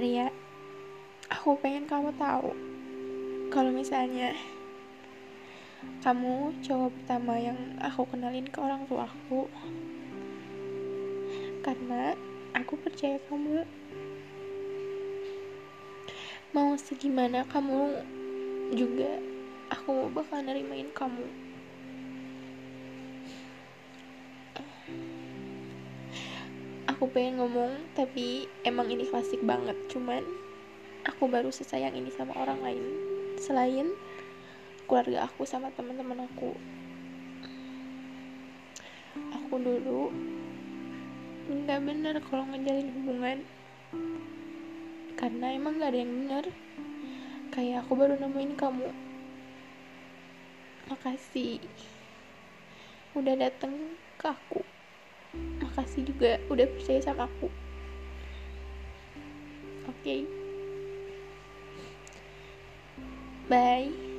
Arya, aku pengen kamu tahu kalau misalnya kamu cowok pertama yang aku kenalin ke orang tuaku karena aku percaya kamu. Mau segimana kamu juga aku bakal nerimain kamu aku pengen ngomong tapi emang ini klasik banget. Cuman aku baru sesayang ini sama orang lain. Selain keluarga aku sama teman-teman aku. Aku dulu nggak bener kalau ngejalin hubungan. Karena emang gak ada yang bener. Kayak aku baru nemuin kamu. Makasih. Udah dateng ke aku makasih juga udah percaya sama aku oke okay. bye